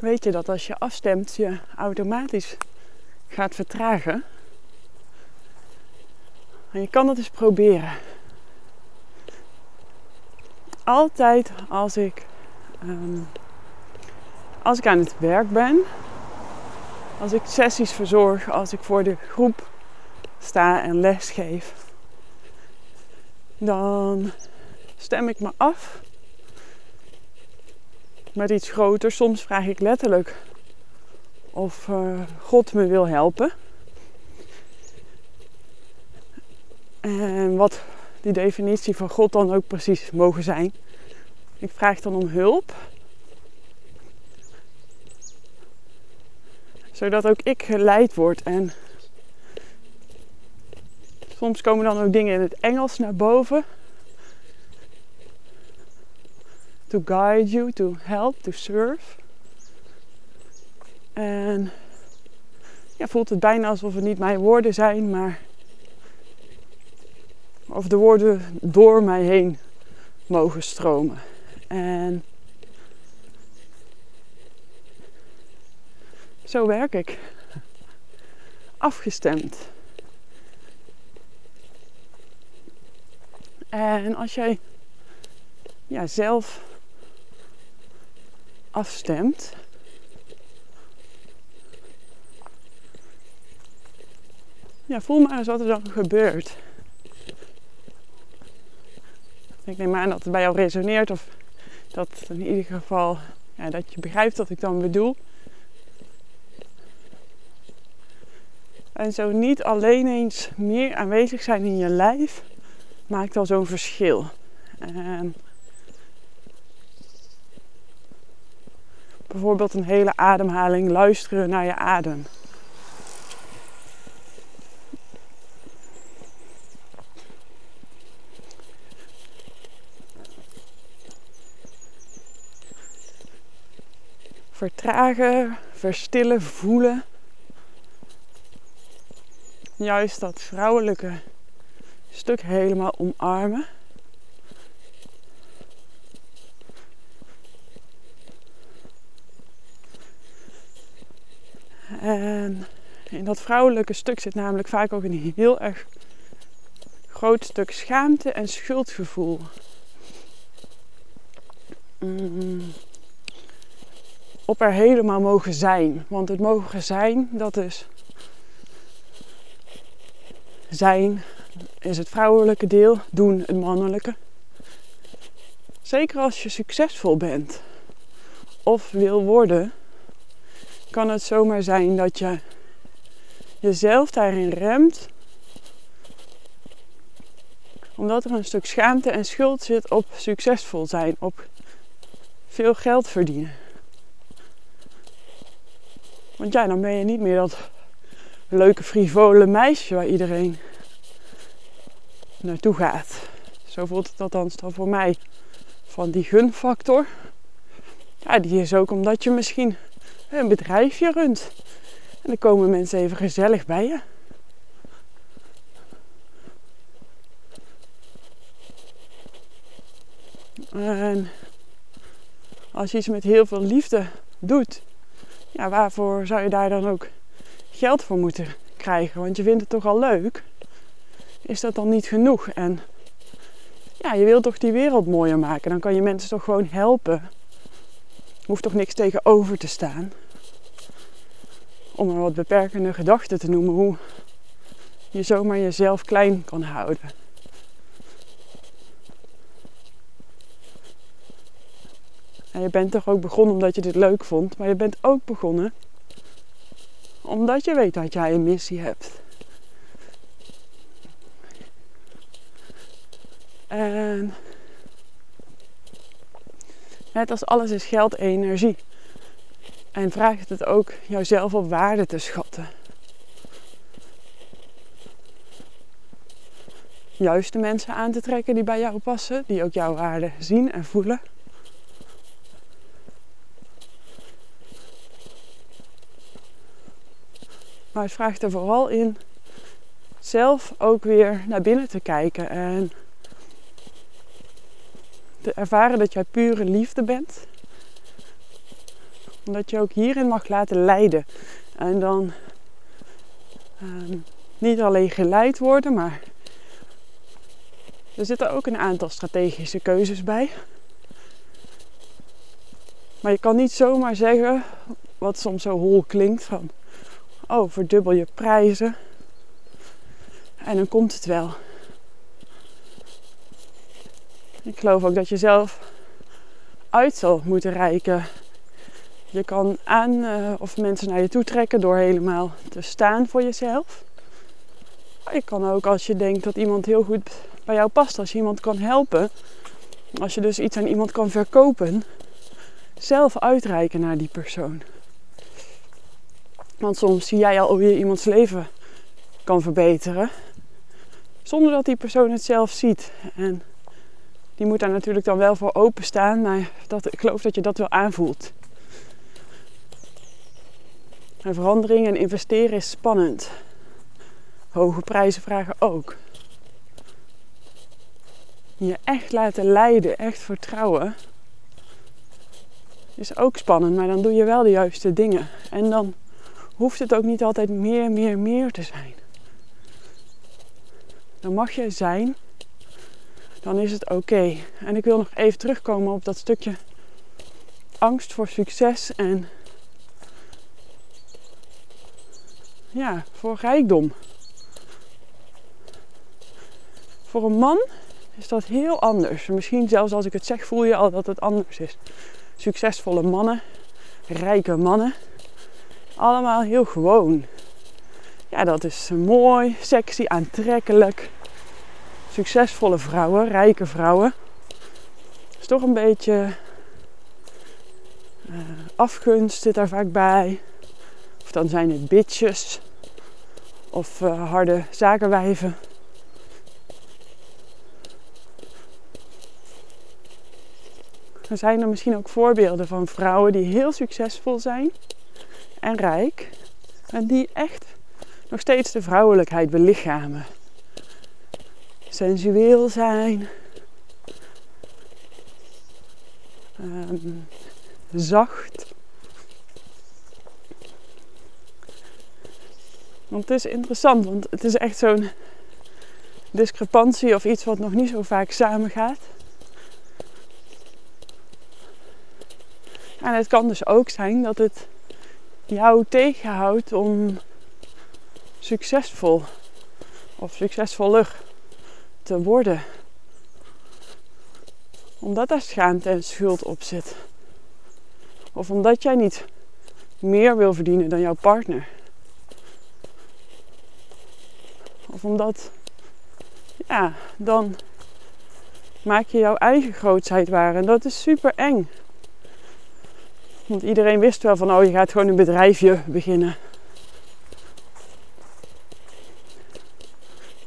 weet je dat als je afstemt je automatisch gaat vertragen. En je kan dat eens proberen. Altijd als ik, ehm, als ik aan het werk ben, als ik sessies verzorg, als ik voor de groep sta en les geef, dan stem ik me af met iets groter. Soms vraag ik letterlijk of uh, God me wil helpen. En wat die definitie van God dan ook precies mogen zijn. Ik vraag dan om hulp. Zodat ook ik geleid word. En soms komen dan ook dingen in het Engels naar boven. To guide you, to help, to serve. En ja, voelt het bijna alsof het niet mijn woorden zijn, maar of de woorden door mij heen mogen stromen. En zo werk ik. Afgestemd. En als jij ja, zelf afstemt, ja, voel maar eens wat er dan gebeurt. Ik neem aan dat het bij jou resoneert of dat in ieder geval ja, dat je begrijpt wat ik dan bedoel. En zo niet alleen eens meer aanwezig zijn in je lijf maakt al zo'n verschil. En bijvoorbeeld een hele ademhaling luisteren naar je adem. vertragen, verstillen, voelen. Juist dat vrouwelijke stuk helemaal omarmen. En in dat vrouwelijke stuk zit namelijk vaak ook een heel erg groot stuk schaamte en schuldgevoel. Mm op er helemaal mogen zijn. Want het mogen zijn, dat is zijn is het vrouwelijke deel, doen het mannelijke. Zeker als je succesvol bent of wil worden, kan het zomaar zijn dat je jezelf daarin remt. Omdat er een stuk schaamte en schuld zit op succesvol zijn, op veel geld verdienen. Want ja, dan ben je niet meer dat leuke frivole meisje waar iedereen naartoe gaat. Zo voelt het althans dan voor mij. Van die gunfactor. Ja, die is ook omdat je misschien een bedrijfje runt. En dan komen mensen even gezellig bij je. En als je iets met heel veel liefde doet, ja, waarvoor zou je daar dan ook geld voor moeten krijgen? Want je vindt het toch al leuk? Is dat dan niet genoeg? En ja, je wilt toch die wereld mooier maken? Dan kan je mensen toch gewoon helpen? Hoeft toch niks tegenover te staan? Om een wat beperkende gedachten te noemen, hoe je zomaar jezelf klein kan houden. En je bent toch ook begonnen omdat je dit leuk vond, maar je bent ook begonnen omdat je weet dat jij een missie hebt. En net als alles is geld energie. En vraagt het ook jouzelf op waarde te schatten. Juiste mensen aan te trekken die bij jou passen, die ook jouw waarde zien en voelen. Maar het vraagt er vooral in zelf ook weer naar binnen te kijken en te ervaren dat jij pure liefde bent. Omdat je ook hierin mag laten leiden. En dan ehm, niet alleen geleid worden, maar er zitten ook een aantal strategische keuzes bij. Maar je kan niet zomaar zeggen, wat soms zo hol klinkt, van oh, verdubbel je prijzen en dan komt het wel. Ik geloof ook dat je zelf uit zal moeten reiken. Je kan aan uh, of mensen naar je toe trekken door helemaal te staan voor jezelf. Je kan ook als je denkt dat iemand heel goed bij jou past, als je iemand kan helpen, als je dus iets aan iemand kan verkopen, zelf uitreiken naar die persoon. Want soms zie jij al hoe je iemands leven kan verbeteren, zonder dat die persoon het zelf ziet. En die moet daar natuurlijk dan wel voor openstaan, maar dat, ik geloof dat je dat wel aanvoelt. En verandering en investeren is spannend. Hoge prijzen vragen ook. Je echt laten leiden, echt vertrouwen, is ook spannend, maar dan doe je wel de juiste dingen. En dan hoeft het ook niet altijd meer, meer, meer te zijn. Dan mag je zijn, dan is het oké. En ik wil nog even terugkomen op dat stukje angst voor succes en ja, voor rijkdom. Voor een man is dat heel anders. Misschien zelfs als ik het zeg, voel je al dat het anders is. Succesvolle mannen, rijke mannen, allemaal heel gewoon. Ja, dat is mooi, sexy, aantrekkelijk. Succesvolle vrouwen, rijke vrouwen. Is toch een beetje uh, afgunst zit daar vaak bij. Of dan zijn het bitches. Of uh, harde zakenwijven. Er zijn er misschien ook voorbeelden van vrouwen die heel succesvol zijn en rijk. En die echt nog steeds de vrouwelijkheid belichamen. Sensueel zijn. Um, zacht. Want het is interessant, want het is echt zo'n discrepantie of iets wat nog niet zo vaak samengaat. En het kan dus ook zijn dat het jou tegenhoudt om succesvol of succesvoller te worden. Omdat daar schaamte en schuld op zit. Of omdat jij niet meer wil verdienen dan jouw partner. Of omdat, ja, dan maak je jouw eigen grootheid waar. En dat is super eng. Want iedereen wist wel van, oh je gaat gewoon een bedrijfje beginnen.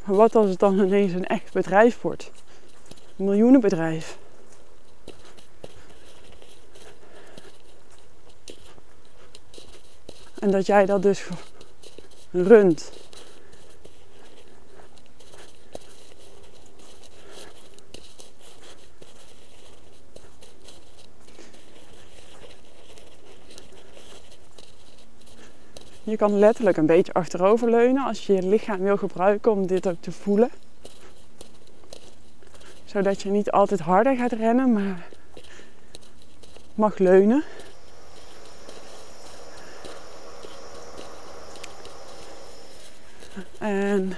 Maar wat als het dan ineens een echt bedrijf wordt? Een miljoenenbedrijf. En dat jij dat dus runt. Je kan letterlijk een beetje achteroverleunen als je je lichaam wil gebruiken om dit ook te voelen. Zodat je niet altijd harder gaat rennen, maar mag leunen. En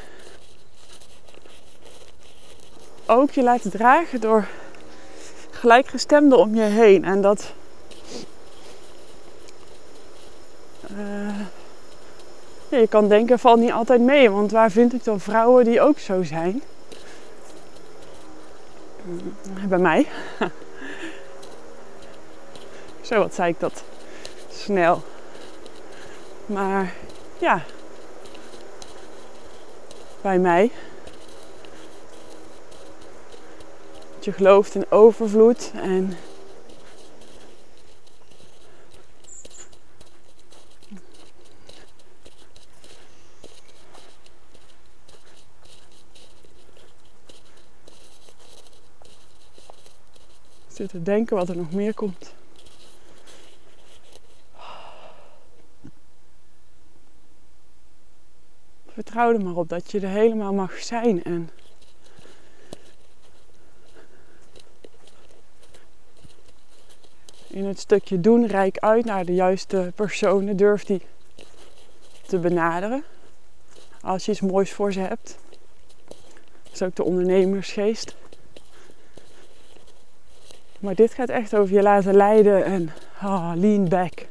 ook je laten dragen door gelijkgestemden om je heen. En dat je kan denken, valt niet altijd mee. Want waar vind ik dan vrouwen die ook zo zijn? Mm, bij mij. zo, wat zei ik dat? Snel. Maar ja. Bij mij. Dat je gelooft in overvloed en zit te denken wat er nog meer komt. Vertrouw er maar op dat je er helemaal mag zijn en in het stukje doen rijk uit naar de juiste personen. Durf die te benaderen als je iets moois voor ze hebt. Dat is ook de ondernemersgeest. Maar dit gaat echt over je laten leiden en oh, lean back.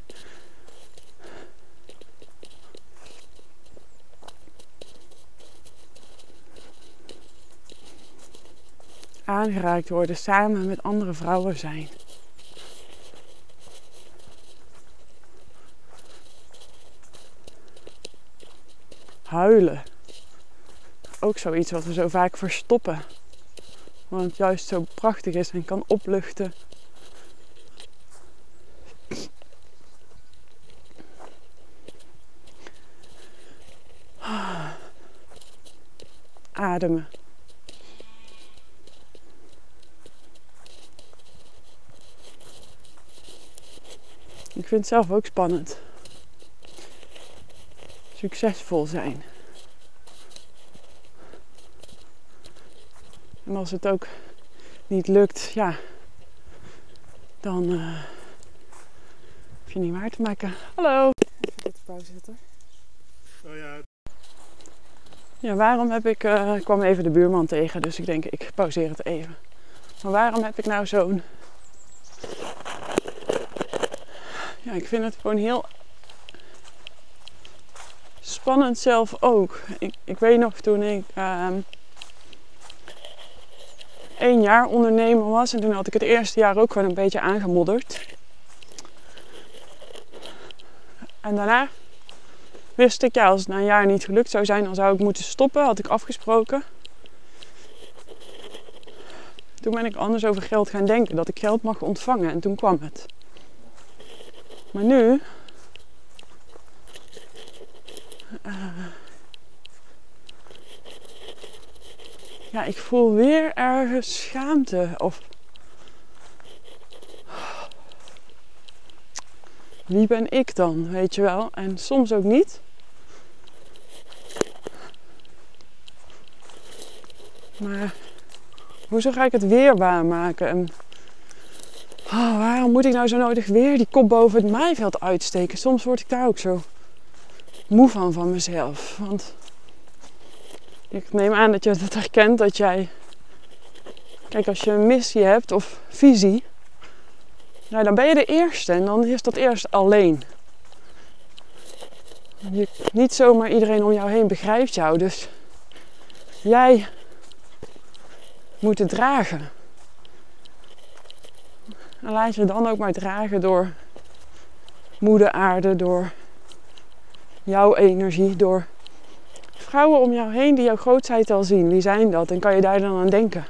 Aangeraakt worden, samen met andere vrouwen zijn. Huilen. Ook zoiets wat we zo vaak verstoppen. Want het juist zo prachtig is en kan opluchten. Ademen. Ik vind het zelf ook spannend. Succesvol zijn. En als het ook niet lukt, ja, dan uh, hoef je niet waar te maken. Hallo. Even dit pauze zetten. Oh ja. Ja, waarom heb ik, uh, ik kwam even de buurman tegen, dus ik denk ik pauzeer het even. Maar waarom heb ik nou zo'n, ja, ik vind het gewoon heel spannend zelf ook. Ik, ik weet nog toen ik uh, één jaar ondernemer was. En toen had ik het eerste jaar ook gewoon een beetje aangemodderd. En daarna wist ik, ja, als het na een jaar niet gelukt zou zijn, dan zou ik moeten stoppen. Had ik afgesproken. Toen ben ik anders over geld gaan denken. Dat ik geld mag ontvangen. En toen kwam het. Maar nu... Uh, ja, ik voel weer ergens schaamte of wie ben ik dan, weet je wel? En soms ook niet. Maar hoezo ga ik het weer waarmaken? En oh, waarom moet ik nou zo nodig weer die kop boven het maaiveld uitsteken? Soms word ik daar ook zo moe van van mezelf. Want ik neem aan dat je het herkent dat jij. Kijk, als je een missie hebt of visie, nou, dan ben je de eerste en dan is dat eerst alleen. Je, niet zomaar iedereen om jou heen begrijpt jou, dus jij moet het dragen. En laat je dan ook maar dragen door moeder aarde, door jouw energie, door vrouwen om jou heen die jouw grootheid al zien. Wie zijn dat? En kan je daar dan aan denken?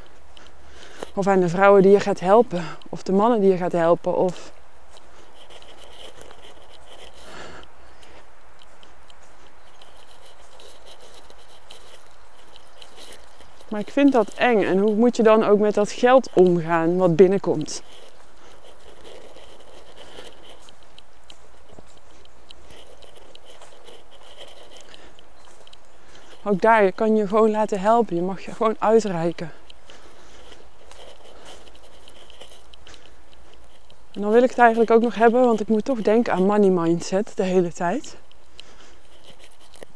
Of aan de vrouwen die je gaat helpen. Of de mannen die je gaat helpen. Of Maar ik vind dat eng. En hoe moet je dan ook met dat geld omgaan wat binnenkomt? Ook daar, je kan je gewoon laten helpen. Je mag je gewoon uitreiken. En dan wil ik het eigenlijk ook nog hebben, want ik moet toch denken aan money mindset de hele tijd.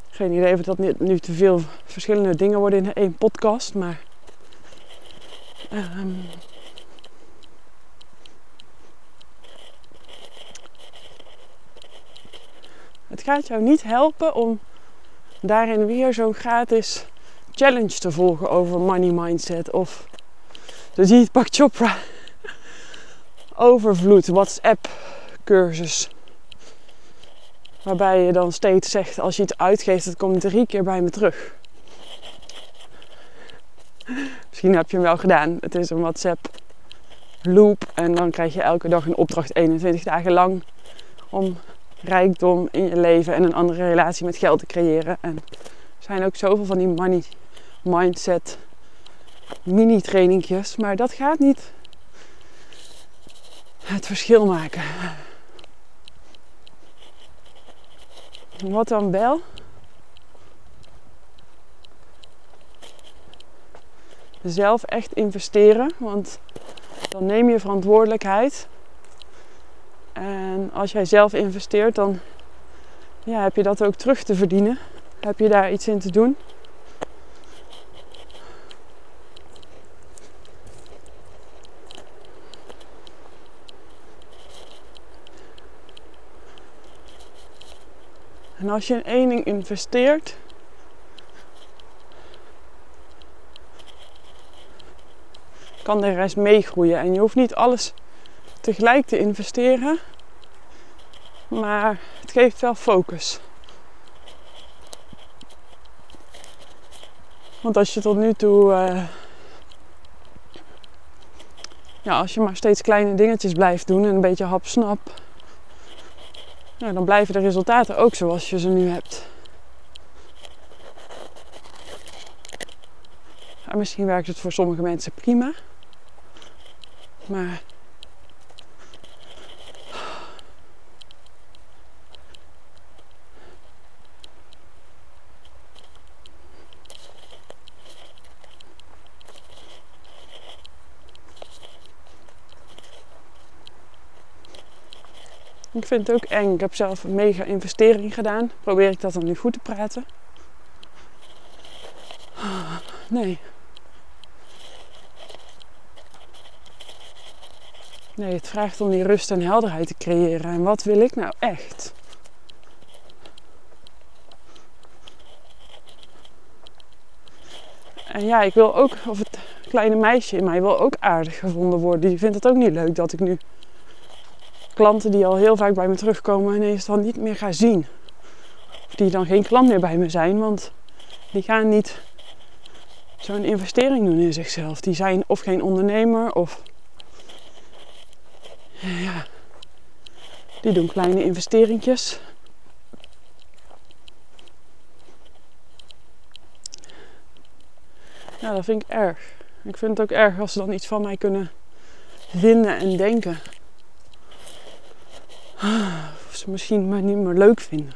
Geen idee of dat nu te veel verschillende dingen worden in één podcast, maar. Um, het gaat jou niet helpen om daarin weer zo'n gratis challenge te volgen over money mindset of de Deepak Chopra overvloed WhatsApp cursus. Waarbij je dan steeds zegt als je iets uitgeeft, het komt drie keer bij me terug. Misschien heb je hem wel gedaan. Het is een WhatsApp loop en dan krijg je elke dag een opdracht 21 dagen lang om rijkdom in je leven en een andere relatie met geld te creëren. En er zijn ook zoveel van die money mindset mini trainingjes, maar dat gaat niet het verschil maken. Wat dan wel? Zelf echt investeren, want dan neem je verantwoordelijkheid en als jij zelf investeert, dan ja, heb je dat ook terug te verdienen. Heb je daar iets in te doen. En als je in één ding investeert, kan de rest meegroeien. En je hoeft niet alles tegelijk te investeren, maar het geeft wel focus. Want als je tot nu toe, uh, ja, als je maar steeds kleine dingetjes blijft doen en een beetje hap-snap, ja, dan blijven de resultaten ook zoals je ze nu hebt. En misschien werkt het voor sommige mensen prima. Maar Ik vind het ook eng. Ik heb zelf een mega investering gedaan. Probeer ik dat dan nu goed te praten? Nee. Nee, het vraagt om die rust en helderheid te creëren. En wat wil ik nou echt? En ja, ik wil ook, of het kleine meisje in mij wil ook aardig gevonden worden. Die vindt het ook niet leuk dat ik nu klanten die al heel vaak bij me terugkomen ineens dan niet meer ga zien. Of die dan geen klant meer bij me zijn, want die gaan niet zo'n investering doen in zichzelf. Die zijn of geen ondernemer of ja, die doen kleine investeringjes. Ja, dat vind ik erg. Ik vind het ook erg als ze dan iets van mij kunnen vinden en denken. Of ze misschien me niet meer leuk vinden.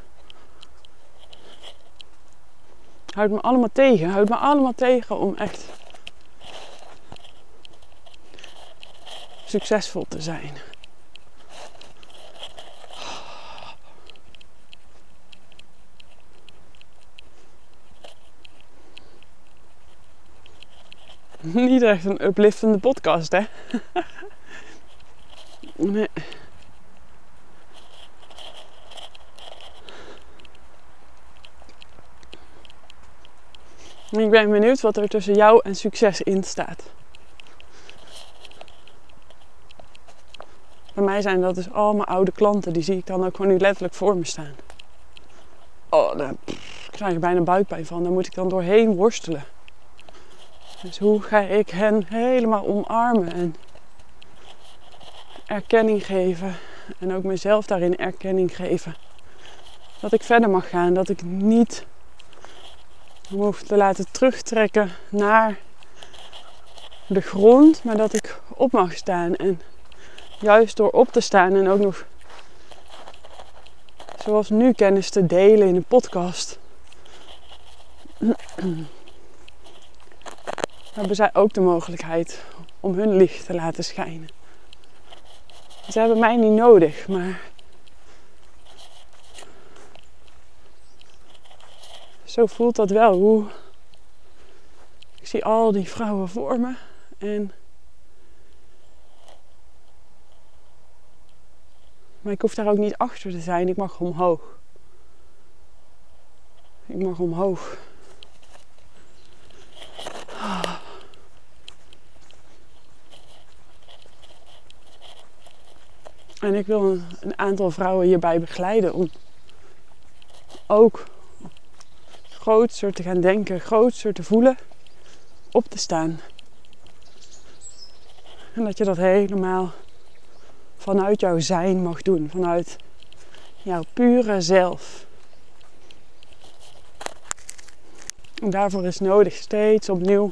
Houd me allemaal tegen. Houd me allemaal tegen om echt succesvol te zijn. Niet echt een upliftende podcast, hè? nee. Ik ben benieuwd wat er tussen jou en succes in staat. Bij mij zijn dat dus allemaal oude klanten. Die zie ik dan ook gewoon nu letterlijk voor me staan. Oh, daar krijg ik bijna buikpijn van. Daar moet ik dan doorheen worstelen. Dus hoe ga ik hen helemaal omarmen en erkenning geven. En ook mezelf daarin erkenning geven. Dat ik verder mag gaan. Dat ik niet hoef te laten terugtrekken naar de grond. Maar dat ik op mag staan. En juist door op te staan en ook nog zoals nu kennis te delen in een podcast. hebben zij ook de mogelijkheid om hun licht te laten schijnen. Ze hebben mij niet nodig, maar zo voelt dat wel. Hoe ik zie al die vrouwen voor me en maar ik hoef daar ook niet achter te zijn. Ik mag omhoog. Ik mag omhoog. En ik wil een, aantal vrouwen hierbij begeleiden om ook grootser te gaan denken, grootser te voelen, op te staan. En dat je dat helemaal vanuit jouw zijn mag doen, vanuit jouw pure zelf. En daarvoor is nodig steeds opnieuw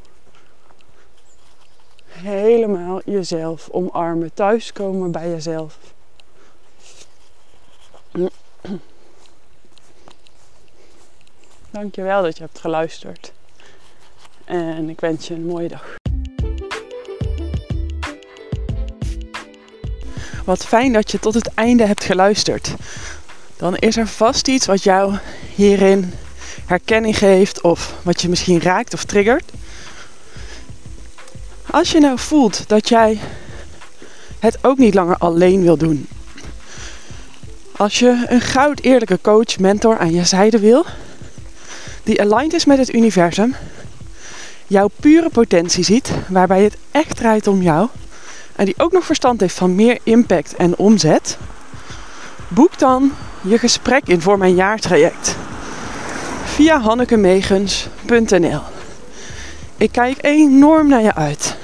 helemaal jezelf omarmen, thuiskomen bij jezelf. Dankjewel dat je hebt geluisterd. En ik wens je een mooie dag. Wat fijn dat je tot het einde hebt geluisterd. Dan is er vast iets wat jou hierin herkenning geeft of wat je misschien raakt of triggert. Als je nou voelt dat jij het ook niet langer alleen wil doen. Als je een goud eerlijke coach, mentor aan je zijde wil, die aligned is met het universum, jouw pure potentie ziet, waarbij het echt draait om jou, en die ook nog verstand heeft van meer impact en omzet, boek dan je gesprek in voor mijn jaartraject via hannekemegens.nl. Ik kijk enorm naar je uit.